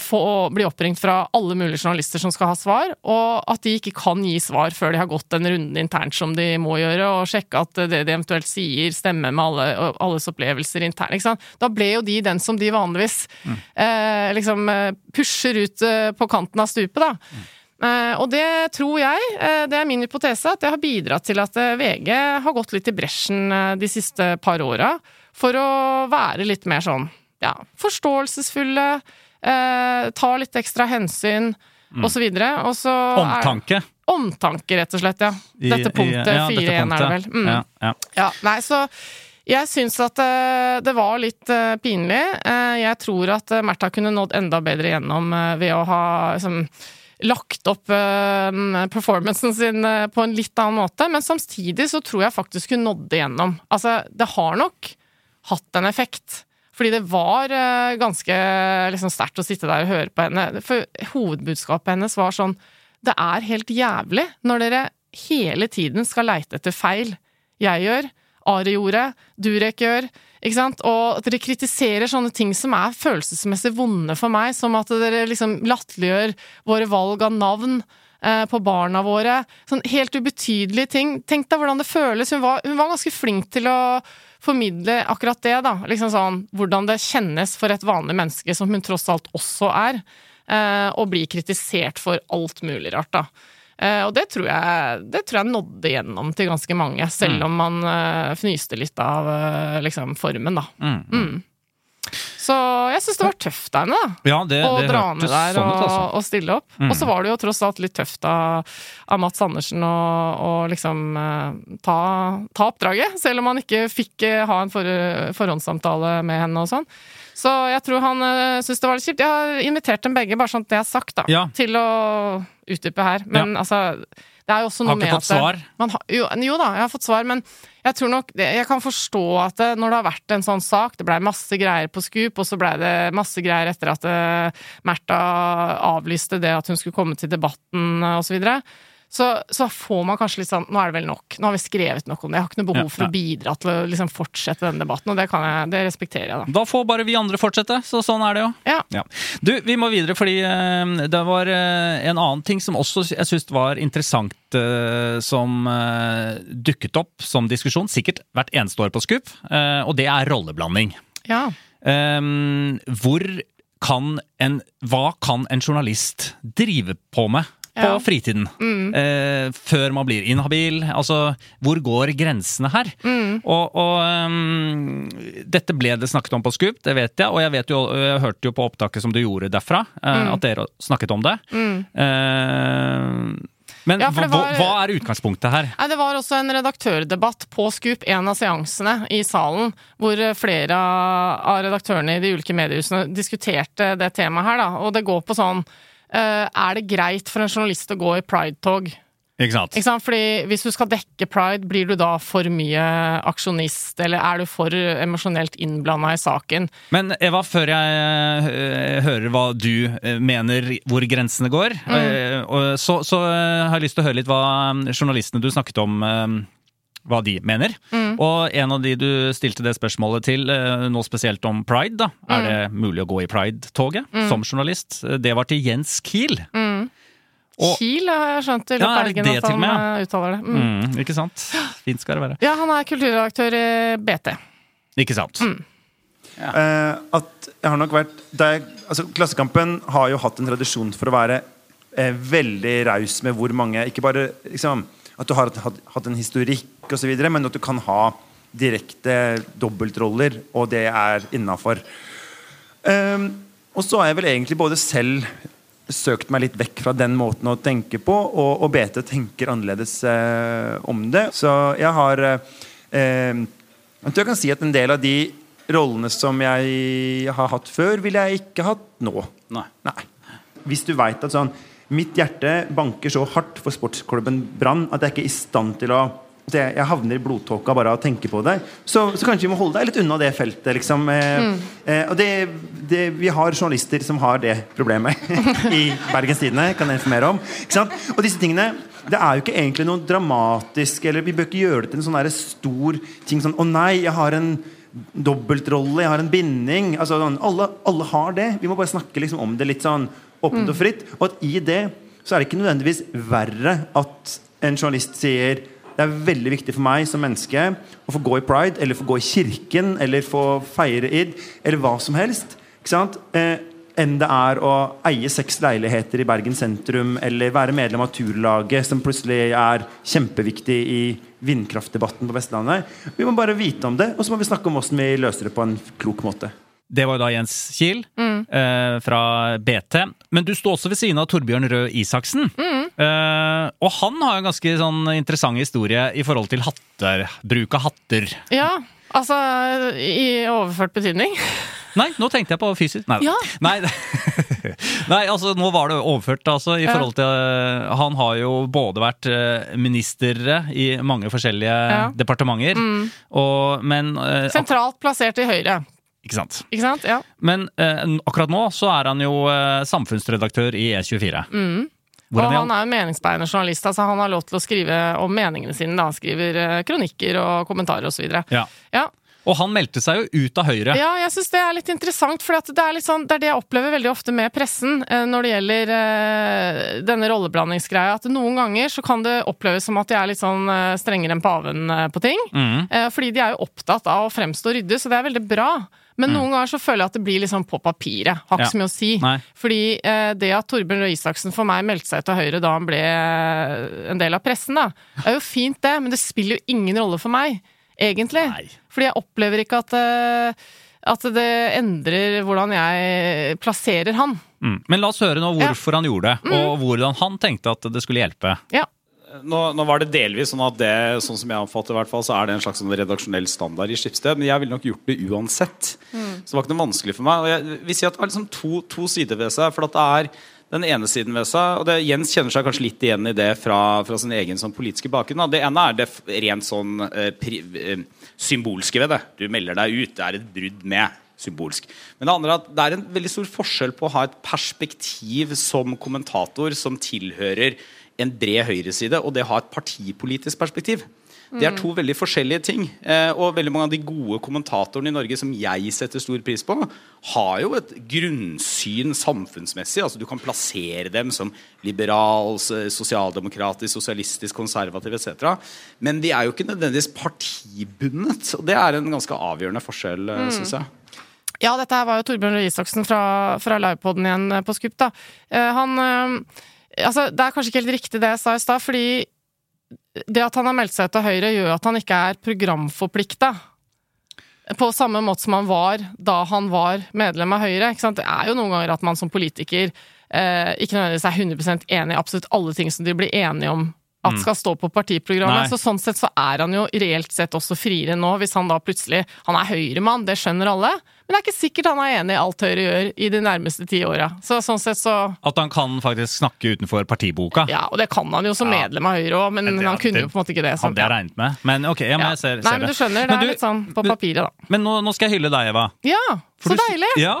få, bli oppringt fra alle mulige journalister som skal ha svar, og at de ikke kan gi svar før de har gått den runden internt som de må gjøre, og sjekke at det de eventuelt sier, stemmer med alle, alles opplevelser internt. Da ble jo de den som de vanligvis mm. eh, liksom eh, pusher ut eh, på kanten av stupet, da. Mm. Uh, og det tror jeg, uh, det er min hypotese, at det har bidratt til at uh, VG har gått litt i bresjen de siste par åra for å være litt mer sånn ja, forståelsesfulle, eh, ta litt ekstra hensyn, mm. videre. Og så Omtanke. Er, omtanke, rett og slett, ja. Dette punktet, 4-1 er det vel. Mm. Ja, ja. ja, nei, så jeg syns at uh, det var litt uh, pinlig. Uh, jeg tror at Märtha kunne nådd enda bedre gjennom ved å ha liksom, lagt opp performancen sin på en litt annen måte. Men samtidig så tror jeg faktisk hun nådde gjennom. Altså, det har nok hatt en effekt. Fordi det var uh, ganske liksom, sterkt å sitte der og høre på henne. For hovedbudskapet hennes var sånn Det er helt jævlig når dere hele tiden skal leite etter feil. Jeg gjør, Ari gjorde, Durek gjør. Ikke sant? Og at dere kritiserer sånne ting som er følelsesmessig vonde for meg, som at dere liksom latterliggjør våre valg av navn eh, på barna våre. Sånn helt ubetydelige ting. Tenk deg hvordan det føles. Hun var, hun var ganske flink til å formidle akkurat det, da. Liksom sånn hvordan det kjennes for et vanlig menneske, som hun tross alt også er, eh, å bli kritisert for alt mulig rart, da. Eh, og det tror, jeg, det tror jeg nådde gjennom til ganske mange, selv mm. om man eh, fnyste litt av liksom formen, da. Mm. Så jeg syns det var tøft av henne, da. Ja, det, å det dra ned der sånn ut, altså. og, og, stille opp. Mm. Og så var det jo tross alt litt tøft av, av Mats Andersen å, liksom eh, ta, ta, oppdraget, selv om han ikke fikk eh, ha en for, forhåndssamtale med henne og sånn. Så jeg tror han eh, syns det var litt kjipt. Jeg har invitert dem begge, bare sånn at det er sagt, da, ja. til å utdype her. Men ja. altså det er jo også noe med at Har ikke fått svar? Man, jo, jo, da, jeg har fått svar, men jeg tror nok Jeg kan forstå at det, når det har vært en sånn sak Det blei masse greier på Scoop, og så blei det masse greier etter at uh, Märtha avlyste det at hun skulle komme til debatten, osv. og så så, får man kanskje litt sånn Nå er det vel nok. Nå har vi skrevet nok om det. Jeg har ikke noe behov for ja, ja. å bidra til å liksom fortsette denne debatten, og det, jeg, det, respekterer jeg, da. Da får bare vi andre fortsette, så sånn er det jo. Ja. ja. Du, vi må videre, fordi uh, det var uh, en annen ting som også jeg syns var interessant, uh, som dukket opp som diskusjon, sikkert hvert eneste år på Skup, og det er rolleblanding. Ja. hvor kan en Hva kan en journalist drive på med på ja. fritiden. Mm. Eh, før man blir inhabil. Altså, hvor går grensene her? Mm. Og, og um, dette ble det snakket om på Scoop, det vet jeg. Og jeg, vet jo, jeg hørte jo på opptaket som du gjorde derfra, eh, mm. at dere snakket om det. Mm. Eh, men ja, var, hva, hva, er utgangspunktet her? Nei, det var også en redaktørdebatt på Scoop, en av seansene i salen, hvor flere av redaktørene i de ulike mediehusene diskuterte det temaet her. Da. Og det går på sånn Eh, er det greit for en journalist å gå i pridetog? Ikke sant? Ikke sant? Fordi Hvis du skal dekke pride, blir du da for mye aksjonist, eller er du for emosjonelt innblanda i saken? Men Eva, før jeg uh, hører hva du uh, mener hvor grensene går, mm. så, så har jeg lyst til å høre litt hva journalistene du snakket om hva de mener. Mm. Og en av de du stilte det spørsmålet til, eh, nå spesielt om pride, da. Mm. Er det mulig å gå i pride-toget mm. som journalist? Det var til Jens Kiel. Mm. Og, Kiel har jeg skjønt i løpet av helgen at han ja. uttaler det. Mm. Mm, ikke sant? Fint skal det være. Ja, han er kulturredaktør i BT. Ikke sant. Ja. Uh, at jeg har nok vært jeg, altså, Klassekampen har jo hatt en tradisjon for å være uh, veldig raus med hvor mange Ikke bare liksom, at du har hatt, en historikk osv., men at du kan ha direkte dobbeltroller, og det er innafor. Um, og så har jeg vel egentlig både selv søkt meg litt vekk fra den måten å tenke på, og, og BT tenker annerledes uh, om det. Så jeg har uh, Jeg tror jeg kan si at en del av de rollene som jeg har hatt før, ville jeg ikke hatt nå. Nei. Nei. Hvis du veit at sånn Mitt hjerte banker så hardt for sportsklubben Brann at jeg ikke er i stand til å jeg, jeg, havner i blodtåka bare av å tenke på det. Så, så, kanskje vi må holde deg litt unna det feltet. Liksom. Eh, mm. Eh, og det, det, vi har journalister som har det problemet i Bergens Tidende. Kan jeg informere om. Og disse tingene det er jo ikke egentlig noe dramatisk. Eller Vi bør ikke gjøre det til en sånn stor ting sånn Å nei, jeg har en dobbeltrolle, jeg har en binding. Altså, sånn, alle, alle, har det. Vi må bare snakke liksom, om det litt sånn åpent og fritt. Og at i det så er det ikke nødvendigvis verre at en journalist sier det er veldig viktig for meg som menneske å få gå i pride, eller få gå i kirken, eller få feire id, eller hva som helst. Ikke sant? Eh, enn det er å eie seks leiligheter i Bergen sentrum eller være medlem av turlaget, som plutselig er kjempeviktig i vindkraftdebatten på Vestlandet. Vi må bare vite om det, og så må vi snakke om hvordan vi løser det på en klok måte. Det var da Jens Kiel mm. eh, fra BT. Men du sto også ved siden av Torbjørn Røe Isaksen. Mm. Eh, og han har en ganske sånn interessant historie i forhold til hatter, bruk av hatter. Ja, altså i overført betydning. Nei, nå tenkte jeg på fysisk. Nei, ja. nei, nei, altså nå var det overført, altså. I forhold til uh, Han har jo både vært minister ministre i mange forskjellige ja. departementer, mm. og, men uh, Sentralt plassert i Høyre. Ikke sant? Ikke sant? Ja. Men akkurat nå så er han jo samfunnsredaktør i E24. Mm. og han er jo meningsbærende journalist. altså Han har lov til å skrive om meningene sine. Da. Han skriver kronikker og kommentarer osv. Ja. ja. Og han meldte seg jo ut av Høyre. Ja, jeg syns det er litt interessant. For det sånn, det, er det jeg opplever veldig ofte med pressen eh, når det gjelder uh, denne rolleblandingsgreia. At noen ganger så kan det oppleves som at de er litt sånn uh, strengere enn paven på ting. Mm. fordi de er jo opptatt av å fremstå ryddig, så det er veldig bra. Men mm. noen ganger så føler jeg at det blir liksom på papiret. Har ikke ja. så mye å si. Nei. Fordi det at Torbjørn Røe Isaksen for meg meldte seg av Høyre da han ble en del av pressen, da, er jo fint det, men det spiller jo ingen rolle for meg egentlig. Nei. Fordi jeg opplever ikke at, eh, at det endrer hvordan jeg plasserer han. Mm. Men la oss høre nå hvorfor ja. han gjorde det, mm. og hvordan han tenkte at det skulle hjelpe. Ja. Nå, nå, var det delvis sånn at det sånn som jeg oppfatter i hvert fall, så er det en slags sånn redaksjonell standard i Skipsted. Men jeg ville nok gjort det uansett. Mm. Så det var ikke noe vanskelig for meg. Og jeg vil si at Det var liksom to, to sider ved seg. For at det er den ene siden ved seg. og det, Jens kjenner seg kanskje litt igjen i det fra, fra sin egen sånn politiske bakgrunn. Det ene er det rent sånn eh, pri, eh, symbolske ved det. Du melder deg ut. Det er et brudd med symbolsk. Men det andre er at det er en veldig stor forskjell på å ha et perspektiv som kommentator som tilhører en bred høyreside, og det å ha et partipolitisk perspektiv. Det er to veldig forskjellige ting. Eh, og veldig mange av de gode kommentatorene i Norge som jeg setter stor pris på, har jo et grunnsyn samfunnsmessig. altså Du kan plassere dem som liberal, sosialdemokratisk, sosialistisk, konservativ etc. Men de er jo ikke nødvendigvis partibundet. Og det er en ganske avgjørende forskjell, eh, mm. syns jeg. Ja, dette her var jo Torbjørn Røe Isaksen fra, fra Livepoden igjen eh, på Skup. da. Han Altså, det er kanskje ikke helt riktig det jeg sa i stad, fordi det at han har meldt seg ut av Høyre, gjør at han ikke er programforplikta. På samme måte som han var da han var medlem av Høyre. Det er jo noen ganger at man som politiker eh, ikke nødvendigvis er 100% enig i absolutt alle ting som de blir enige om at mm. skal stå på partiprogrammet. Nei. Så sånn sett så er han jo reelt sett også friere nå, hvis han da plutselig Han er høyremann, det skjønner alle. Men det er ikke sikkert han er enig i alt Høyre gjør i de nærmeste ti åra. Så sånn sett så At han kan faktisk snakke utenfor partiboka? Ja, og det kan han jo som ja. medlem av Høyre òg, men det, han kunne det, jo på en måte ikke det. Sånn, hadde jeg regnet med. Men ok, ja, men jeg ser, ser Nei, men du skjønner, det er litt sånn på papiret, da. Men nå, nå skal jeg hylle deg, Eva. Ja, så deilig! Ja,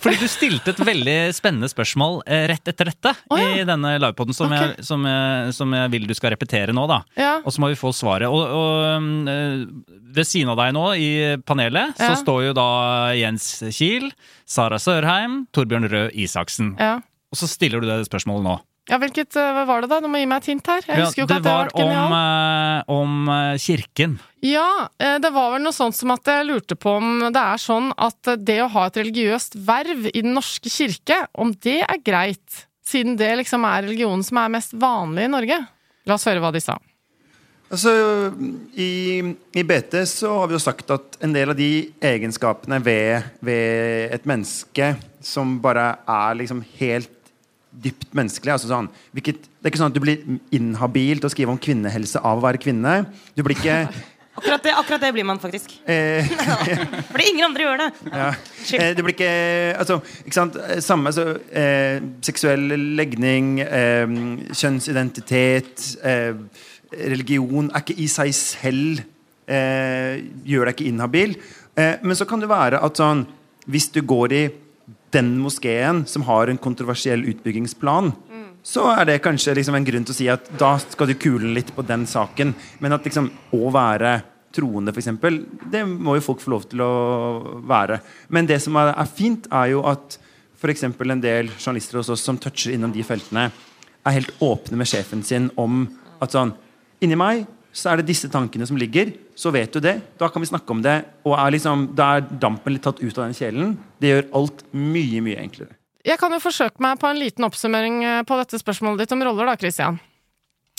fordi du stilte et veldig spennende spørsmål eh, rett etter dette oh, ja. i denne livepoden, som, okay. som, som, jeg vil du skal repetere nå. da. Ja. Og så må vi få svaret. Og, og, eh, ved siden av deg nå i panelet ja. så står jo da Jens Kiel, Sara Sørheim, Torbjørn Røe Isaksen. Og så stiller du det spørsmålet nå. Ja, hvilket hva var det, da? Du må gi meg et hint her. Jeg husker jo ikke det at det var om, uh, om uh, kirken. Ja, det var vel noe sånt som at jeg lurte på om det er sånn at det å ha et religiøst verv i Den norske kirke, om det er greit? Siden det liksom er religionen som er mest vanlig i Norge. La oss høre hva de sa. Altså, i, i, BT så har vi jo sagt at en del av de egenskapene ved, ved et menneske som bare er liksom helt dypt menneskelig. Altså sånn, hvilket, det er ikke sånn at du blir inhabil til å skrive om kvinnehelse av å være kvinne. Du blir ikke Akkurat det, akkurat det blir man faktisk. Eh, Fordi ingen andre gjør det. Ja. Eh, det blir ikke Altså, ikke sant. Samme så eh, seksuell legning, eh, kjønnsidentitet, eh, religion er ikke i seg selv eh, Gjør deg ikke inhabil. men så kan det være at sånn Hvis du går i den moskeen som har en kontroversiell utbyggingsplan, mm. så er det kanskje liksom en grunn til å si at da skal du kule litt på den saken. Men at liksom å være troende, f.eks. Det må jo folk få lov til å være. Men det som er, fint, er jo at f.eks. en del journalister hos oss som toucher innom de feltene, er helt åpne med sjefen sin om at sånn Inni meg så er det disse tankene som ligger. Så vet du det. Da kan vi snakke om det. Og er liksom, da er dampen litt tatt ut av den kjelen. Det gjør alt mye, mye enklere. Jeg kan jo forsøke meg på en liten oppsummering eh, på dette spørsmålet ditt om roller, da, Christian.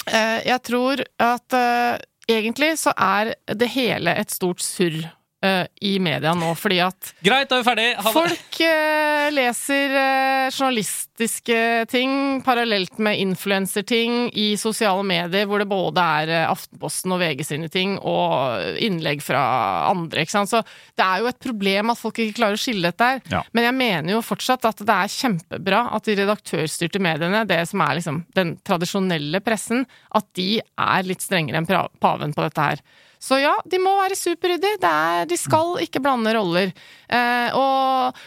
Eh, jeg tror at uh, egentlig så er det hele et stort surr uh, i media nå, fordi at Greit, da er vi ferdig. Folk uh, leser journalistiske ting parallelt med influenserting i sosiale medier, hvor det både er Aftenposten og VG sine ting og innlegg fra andre. ikke sant? Så det er jo et problem at folk ikke klarer å skille dette her. Ja. Men jeg mener jo fortsatt at det er kjempebra at de redaktørstyrte mediene, det som er liksom den tradisjonelle pressen, at de er litt strengere enn paven på dette her. Så ja, de må være superryddige. De skal ikke blande roller. Eh, og,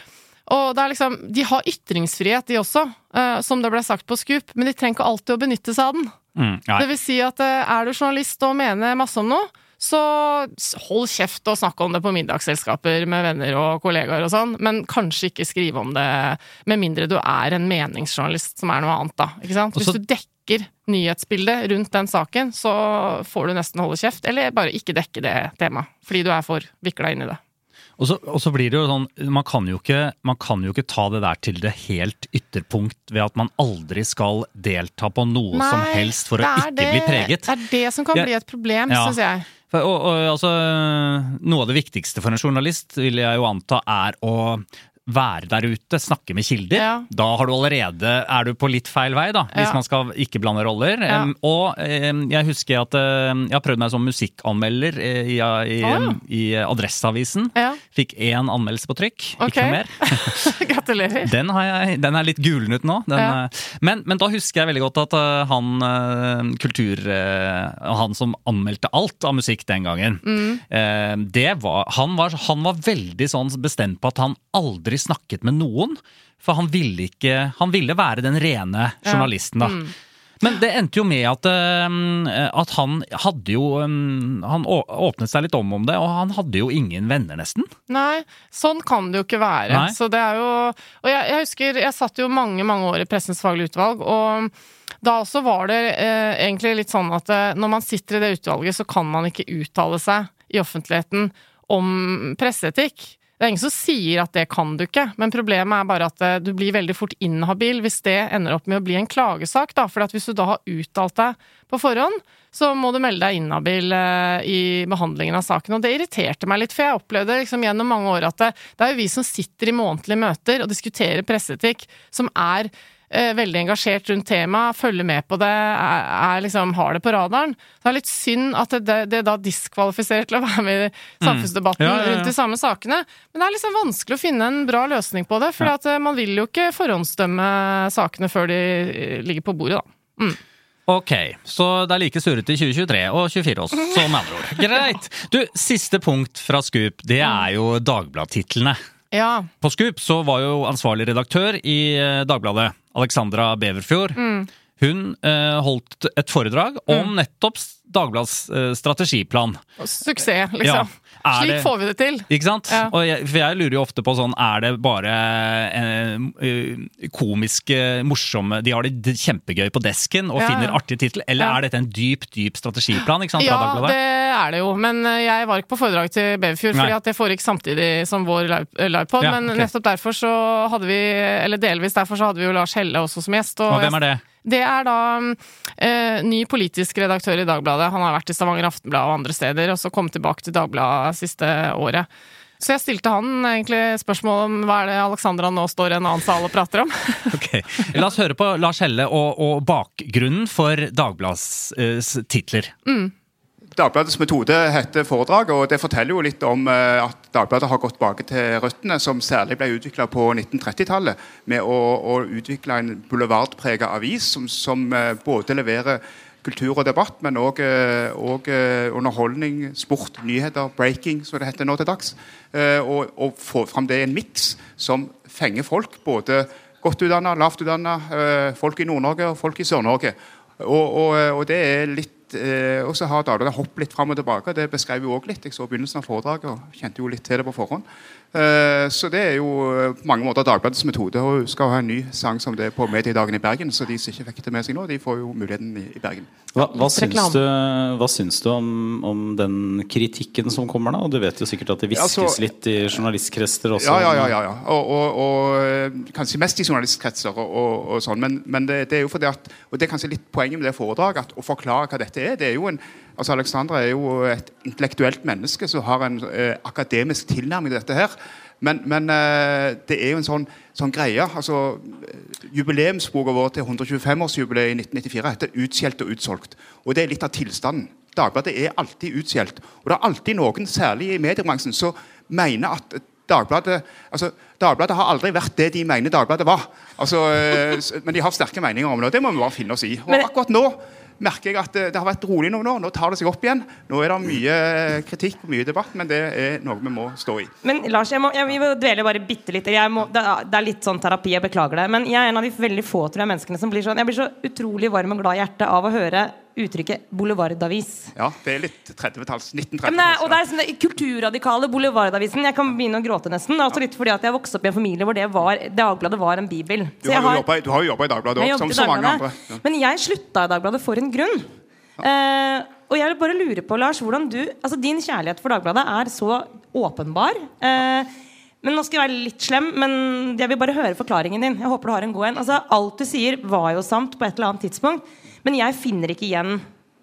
og det er liksom De har ytringsfrihet, de også, eh, som det ble sagt på Scoop, men de trenger ikke alltid å benytte seg av den. Mm, det vil si at eh, er du journalist og mener masse om noe, så hold kjeft og snakk om det på middagsselskaper med venner og kollegaer og sånn, men kanskje ikke skrive om det med mindre du er en meningsjournalist, som er noe annet, da. Ikke sant? Hvis du dekker nyhetsbildet rundt den saken, så får du nesten holde kjeft, eller bare ikke dekke det temaet, fordi du er for vikla inn i det. Og så, og så, blir det jo sånn, man kan jo, ikke, man kan jo ikke ta det der til det helt ytterpunkt ved at man aldri skal delta på noe Nei, som helst for å ikke det, bli preget. Det er det som kan bli et problem, ja. syns jeg. For, og, og, altså, noe av det viktigste for en journalist vil jeg jo anta er å være der ute, snakke med kilder. Ja. Da har du allerede, er du på litt feil vei, da, hvis ja. man skal ikke blande roller. Ja. Um, og um, jeg husker at uh, jeg har prøvd meg som musikkanmelder i, i, oh, i Adresseavisen. Fikk én anmeldelse på trykk, okay. ikke mer. Gratulerer. Den, jeg, den, er litt gulnet nå. Den, uh, men, men, da husker jeg veldig godt at uh, han kultur... han som anmeldte alt av musikk den gangen, mm. det var han, var han var veldig sånn bestemt på at han aldri aldri snakket med noen. For han ville, ikke, han ville være den rene journalisten, da. Mm. Men det endte jo med at, uh, at, han hadde jo um, Han åpnet seg litt om om det, og han hadde jo ingen venner, nesten. Nei, sånn kan det jo ikke være. Nei. Så det er jo Og jeg, jeg, husker, jeg satt jo mange, mange år i Pressens faglige utvalg, og da også var det eh, egentlig litt sånn at uh, når man sitter i det utvalget, så kan man ikke uttale seg i offentligheten om presseetikk. Det er ingen som sier at det kan du ikke, men problemet er bare at eh, du blir veldig fort inhabil hvis det ender opp med å bli en klagesak, da. For hvis du da har uttalt deg på forhånd, så må du melde deg inhabil eh, i behandlingen av saken. Og det irriterte meg litt, for jeg opplevde liksom gjennom mange år at det, det er jo vi som sitter i månedlige møter og diskuterer presseetikk, som er eh, veldig engasjert rundt temaet, følger med på det, er, er liksom, har det på radaren. Så det er litt synd at det, det da diskvalifiserer til å være med i samfunnsdebatten mm. ja, ja, ja. rundt de samme sakene. Men det er liksom vanskelig å finne en bra løsning på det, for eh, man vil jo ikke forhåndsdømme sakene før de eh, ligger på bordet, da. Mm. Ok, så det er like surrete i 2023 og 24 også, så med andre ord. Greit. Du, siste punkt fra Scoop, det er jo Dagbladtitlene. Ja. På Scoop så var jo ansvarlig redaktør i eh, Dagbladet, Alexandra Beverfjord. Mm. Hun eh, holdt et foredrag om mm. nettopp Dagblads eh, strategiplan. Suksess, liksom. Ja. Slik det, får vi det til. Ikke sant? Ja. Jeg, for jeg lurer jo ofte på sånn Er det bare eh, komiske, morsomme De har det kjempegøy på desken og ja. finner artige titler, eller ja. er dette en dyp, dyp strategiplan? ikke sant, ja, det er det jo. Men eh, jeg var ikke på foredrag til Beverfjord, fordi at det foregikk samtidig som vår livepod. Ja, men okay. nettopp derfor så hadde vi, eller delvis derfor så hadde vi jo Lars Helle også som gjest. Og, og hvem er det? Det er da eh, ny politisk redaktør i Dagbladet. Han har vært i Stavanger Aftenblad og andre steder, og så kommet tilbake til Dagbladet siste året. Så jeg stilte han egentlig spørsmål om hva er det Alexandra nå står i en annen sal og prater om. ok, La oss høre på Lars Helle og, og bakgrunnen for Dagbladets eh, titler. Mm. Dagbladets metode heter foredrag, og det forteller jo litt om eh, at Dagbladet har gått tilbake til røttene, som særlig ble utvikla på 1930-tallet, med å, å, utvikle en boulevardprega avis som, som, eh, både leverer kultur og debatt, men òg eh, underholdning, sport, nyheter, breaking, som det heter nå til dags. Og, og få fram det i en miks som fenger folk, både godt utdanna, lavt utdanna, folk i Nord-Norge og folk i Sør-Norge. Og, og, og, det er litt eh, og så har Dagbladet hoppet litt fram og tilbake. Det beskrev jo også litt. Jeg så begynnelsen av foredraget og kjente jo litt til det på forhånd. Eh, så det er jo eh, på mange måter Dagbladets metode. Og skal ha en ny sang som det på Mediedagen i Bergen. Så de som ikke fikk det med seg nå, de får jo muligheten i, i Bergen. Hva, hva, syns du, hva, syns du, om, om, den kritikken som kommer, da? Og du vet jo sikkert at det hviskes altså, litt i journalistkretser også. Ja, ja, ja. ja, Og, og, og, eh, kanskje mest i journalistkretser og, og sånn. Men, men det, det, er jo fordi at Og det er kanskje litt poenget med det foredraget, at å forklare hva dette er. Det er jo en Altså Alexandra er jo et intellektuelt menneske som har en eh, akademisk tilnærming til dette. her. Men, men eh, det er jo en sånn, sånn greie. altså Jubileumsboka vår til 125-årsjubileet i 1994 heter 'Utskjelt og utsolgt'. Og det er litt av tilstanden. Dagbladet er alltid utskjelt. Og det er alltid noen, særlig i mediebransjen, som mener at Dagbladet altså, Dagbladet har aldri vært det de mener Dagbladet var. Altså, eh, men de har sterke meninger om det, og det må vi bare finne oss i. Og akkurat nå merker jeg at det, det har vært rolig noen år. Nå tar det seg opp igjen. Nå er det mye kritikk og mye debatt, men det er noe vi må stå i. Men Lars, jeg må, jeg vil dvele bare bitte litt. Må, det, er litt sånn terapi, jeg beklager det. Men jeg er en av de veldig få tror jeg, menneskene som blir sånn Jeg blir så utrolig varm og glad i hjertet av å høre uttrykket boulevardavis. Ja, det er litt 30-talls. 1930-talls. Og det er sånn kulturradikale boulevardavisen. Jeg kan begynne å gråte nesten. Altså litt fordi at jeg vokste opp i en familie hvor det var, Dagbladet var en bibel. Du har, har, jobbet, du har jo jobba i Dagbladet òg, som så mange andre. Ja. Men jeg slutta i Dagbladet for en grunn. Ja. Uh, og jeg vil bare lure på, Lars, hvordan du Altså din kjærlighet for Dagbladet er så åpenbar. Uh, men nå skal jeg være litt slem, men jeg vil bare høre forklaringen din. Jeg håper du har en god en. Altså, alt du sier, var jo sant på et eller annet tidspunkt. Men jeg finner ikke igjen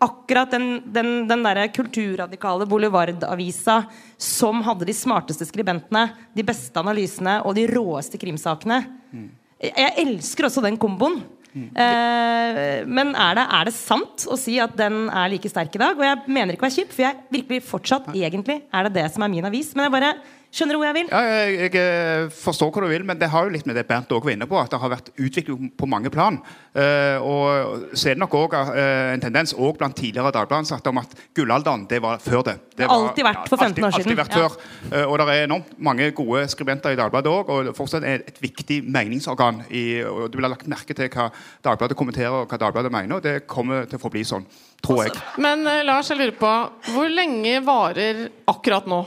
akkurat den, den, den der kulturradikale boulevardavisa som hadde de smarteste skribentene, de beste analysene og de råeste krimsakene. Mm. Jeg elsker også den komboen. Mm. Eh, men er det, er det, sant å si at den er like sterk i dag? Og jeg mener ikke å være kjip, for jeg virkelig fortsatt egentlig er det det som er min avis. Men jeg bare Skjønner du hvor jeg vil? Ja, jeg, jeg, eh, forstår hva du vil, men det har jo litt med det Bernt også var inne på, at det har vært utvikling på mange plan. Uh, og så er det nok òg uh, en tendens også blant tidligere Dagbladet-ansatte om at gullalderen det var før det. Det har alltid vært for 15 år siden. Alltid vært ja. før. Uh, og det er enormt mange gode skribenter i Dagbladet òg, og fortsatt er et viktig meningsorgan. I, og Du vil ha lagt merke til hva Dagbladet kommenterer og hva Dagbladet mener, og det kommer til å forbli sånn, tror jeg. Men Lars, jeg lurer på, hvor lenge varer akkurat nå?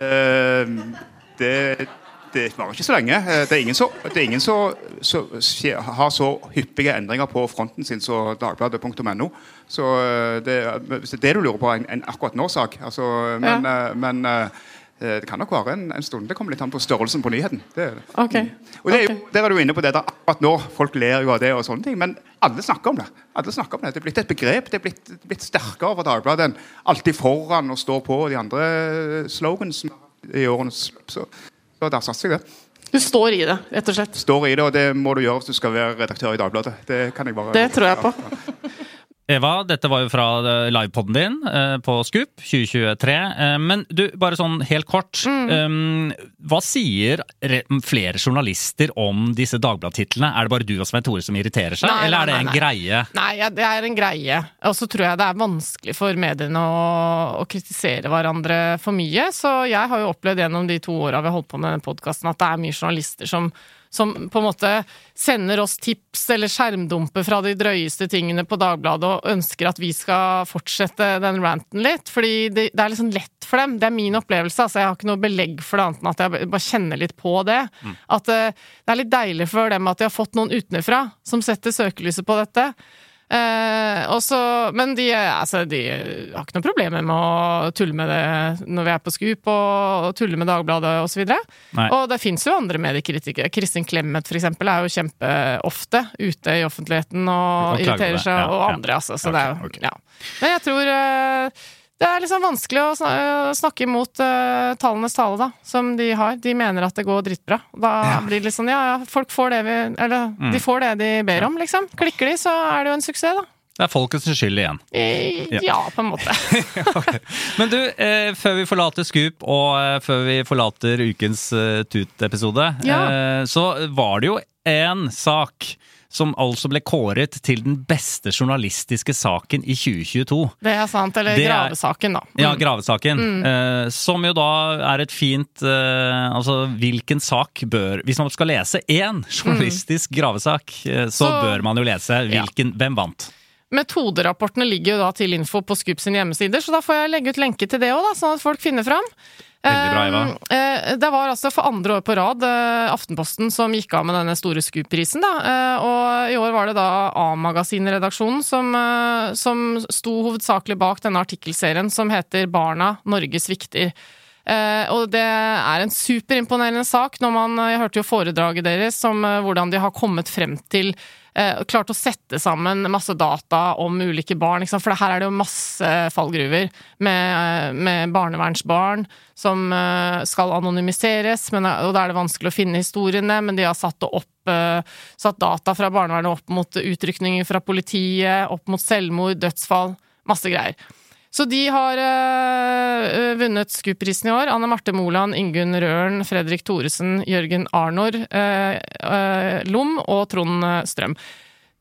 Uh, det, det varer ikke så lenge. Eh, det er ingen som har så hyppige endringer på fronten sin som dagbladet.no. Så eh, det, hvis det er det du lurer på, en, en akkurat nå-sak altså, Men, ja. men det kan nok vare en, en, stund. Det kommer litt an på størrelsen på nyheten. Det det. Okay. Og det jo, Der er du inne på det der akkurat nå. Folk ler jo av det, og sånne ting, men alle snakker om det. Alle snakker om Det Det er blitt et begrep. Det er blitt, blitt sterkere for Dagbladet enn alltid foran og står på de andre slogans i årenes løp. Så, så der satser jeg det. Du står i det, rett og slett? Står i det, og det må du gjøre hvis du skal være redaktør i Dagbladet. Det kan jeg bare Det tror jeg på. Eva, dette var jo fra eh, livepoden din eh, på Scoop 2023. Eh, men du, bare sånn helt kort. Mm. hva sier flere journalister om disse Dagblad-titlene? Er det bare du og Svein Tore som irriterer seg, nei, eller er det en nei. greie? Nei, det er en greie. Og så tror jeg det er vanskelig for mediene å, å, kritisere hverandre for mye. Så jeg har jo opplevd gjennom de to åra vi har holdt på med denne podkasten, at det er mye journalister som som på en måte sender oss tips eller skjermdumper fra de drøyeste tingene på Dagbladet og ønsker at vi skal fortsette den ranten litt. Fordi det, det er liksom lett for dem. Det er min opplevelse. altså Jeg har ikke noe belegg for det annet enn at jeg bare kjenner litt på det. Mm. At uh, det er litt deilig for dem at de har fått noen utenfra som setter søkelyset på dette. Eh, også, men de, altså, de, har ikke noe problemer med å tulle med det når vi er på Scoop, og, og tulle med Dagbladet osv. Og, og det fins jo andre mediekritikere. Kristin Clemet eksempel, er jo kjempeofte ute i offentligheten og, irriterer seg, ja, og andre, altså. Så okay, det er jo okay. ja. Men jeg tror eh, det er liksom vanskelig å snakke imot uh, tallenes tale, da, som de har. De mener at det går drittbra. Da ja. blir det litt sånn ja, ja, folk får det vi Eller mm. de får det de ber om, liksom. Klikker de, så er det jo en suksess, da. Det er folkets skyld igjen. Ja, ja på en måte. okay. Men du, eh, før vi forlater Scoop, og eh, før vi forlater ukens eh, Tut-episode, ja. Eh, så var det jo en sak som altså ble kåret til den beste journalistiske saken i 2022. Det er sant. Eller er, gravesaken, da. Mm. Ja, gravesaken. Mm. Eh, som jo da er et fint eh, Altså, hvilken sak bør Hvis man skal lese én journalistisk mm. gravesak, eh, så, så, bør man jo lese hvilken, ja. hvem vant. Metoderapportene ligger jo da til info på Scoop sine hjemmesider, så da får jeg legge ut lenke til det òg, sånn at folk finner fram. Bra, Eva. Eh, det var altså for andre år på rad eh, Aftenposten som gikk av med denne store Scoop-prisen. eh, Og i år var det da A-magasinredaksjonen som, som sto hovedsakelig bak denne artikkelserien som heter 'Barna Norge svikter'. og det er en superimponerende sak når man Jeg hørte jo foredraget deres om hvordan de har kommet frem til eh, klart å sette sammen masse data om ulike barn. For her er det jo masse fallgruver med, eh, med barnevernsbarn som eh, skal anonymiseres, men, og da er det vanskelig å finne historiene, men de har satt, opp, eh, satt data fra barnevernet opp mot utrykninger fra politiet, opp mot selvmord, dødsfall, masse greier. Så de har øh, vunnet SKUP-prisen i år. Anne Marte Moland, Ingunn Røren, Fredrik Thoresen, Jørgen Arnor, øh, øh, Lom og Trond Strøm.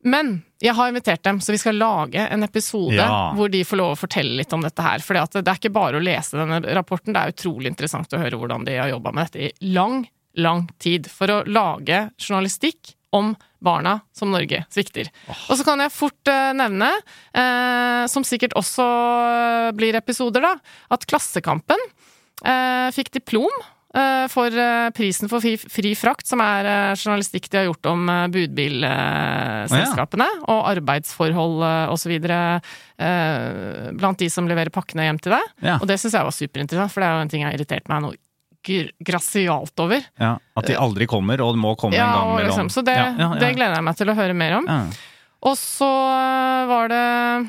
Men jeg har invitert dem, så vi skal lage en episode ja. hvor de får lov å fortelle litt om dette her. For det er ikke bare å lese denne rapporten, det er utrolig interessant å høre hvordan de har jobba med dette i lang, lang tid. For å lage journalistikk om barna som Norge svikter. Oh. Og så kan jeg fort uh, nevne, uh, som sikkert også blir episoder, da, at Klassekampen uh, fikk diplom for prisen for fri frakt, som er journalistikk de har gjort om budbilselskapene, oh, ja. og arbeidsforhold osv. blant de som leverer pakkene hjem til deg. Ja. Og det syns jeg var superinteressant, for det er jo en ting jeg har irritert meg noe grasialt over. Ja, At de aldri kommer, og må komme ja, en gang mellom liksom, Så det, ja, det, gleder jeg meg til å høre mer om. Og så var det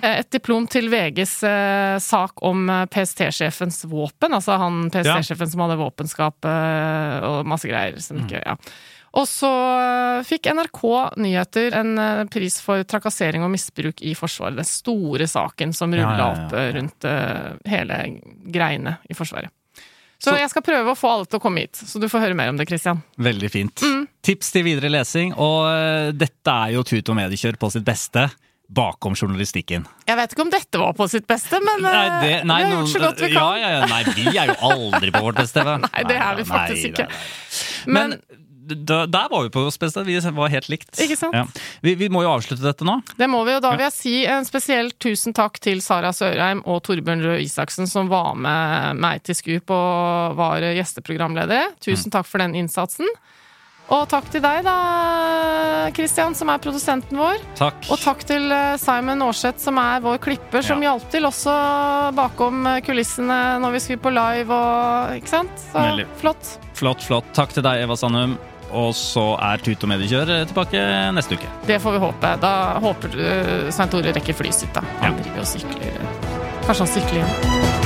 et diplom til VGs eh, sak om eh, PST-sjefens våpen. Altså han PST-sjefen som hadde våpenskap eh, og masse greier som ikke mm. Ja. Og så eh, fikk NRK Nyheter en eh, pris for trakassering og misbruk i Forsvaret. Den store saken som rulla ja, opp rundt hele greiene i Forsvaret. Så, jeg skal prøve å få alle til å komme hit, så du får høre mer om det, Christian. Veldig fint. Mm. Tips til videre lesing, og uh, dette er jo Tut og Mediekjør på sitt beste. Bakom journalistikken. Jeg vet ikke om dette var på sitt beste, men nei, det, nei, vi har gjort så godt vi kan. Ja, ja, ja, nei, vi er jo aldri på vårt beste. nei, det er vi faktisk ikke. Men, men da, der var vi på oss. Vi var helt likt. Ikke sant? Ja. Vi, vi, må jo avslutte dette nå. Det må vi, og da vil jeg si en spesiell tusen takk til Sara Sørheim og Torbjørn Røe Isaksen som var med meg til Skup og var gjesteprogramledere. Tusen mm. takk for den innsatsen. Og takk til deg, da, Christian, som er produsenten vår. Takk. Og takk til eh, Simon Aarseth, som er vår klipper, som ja. hjalp til også bakom eh, kulissene når vi skulle på live og Ikke sant? Så Veldig. flott. Flott, flott. Takk til deg, Eva Sandum. Og så er Tut og Mediekjør tilbake neste uke. Det får vi håpe. Da håper du Svein Tore rekker flyet sitt, da. Han ja. driver og sykler. Kanskje han sykler igjen.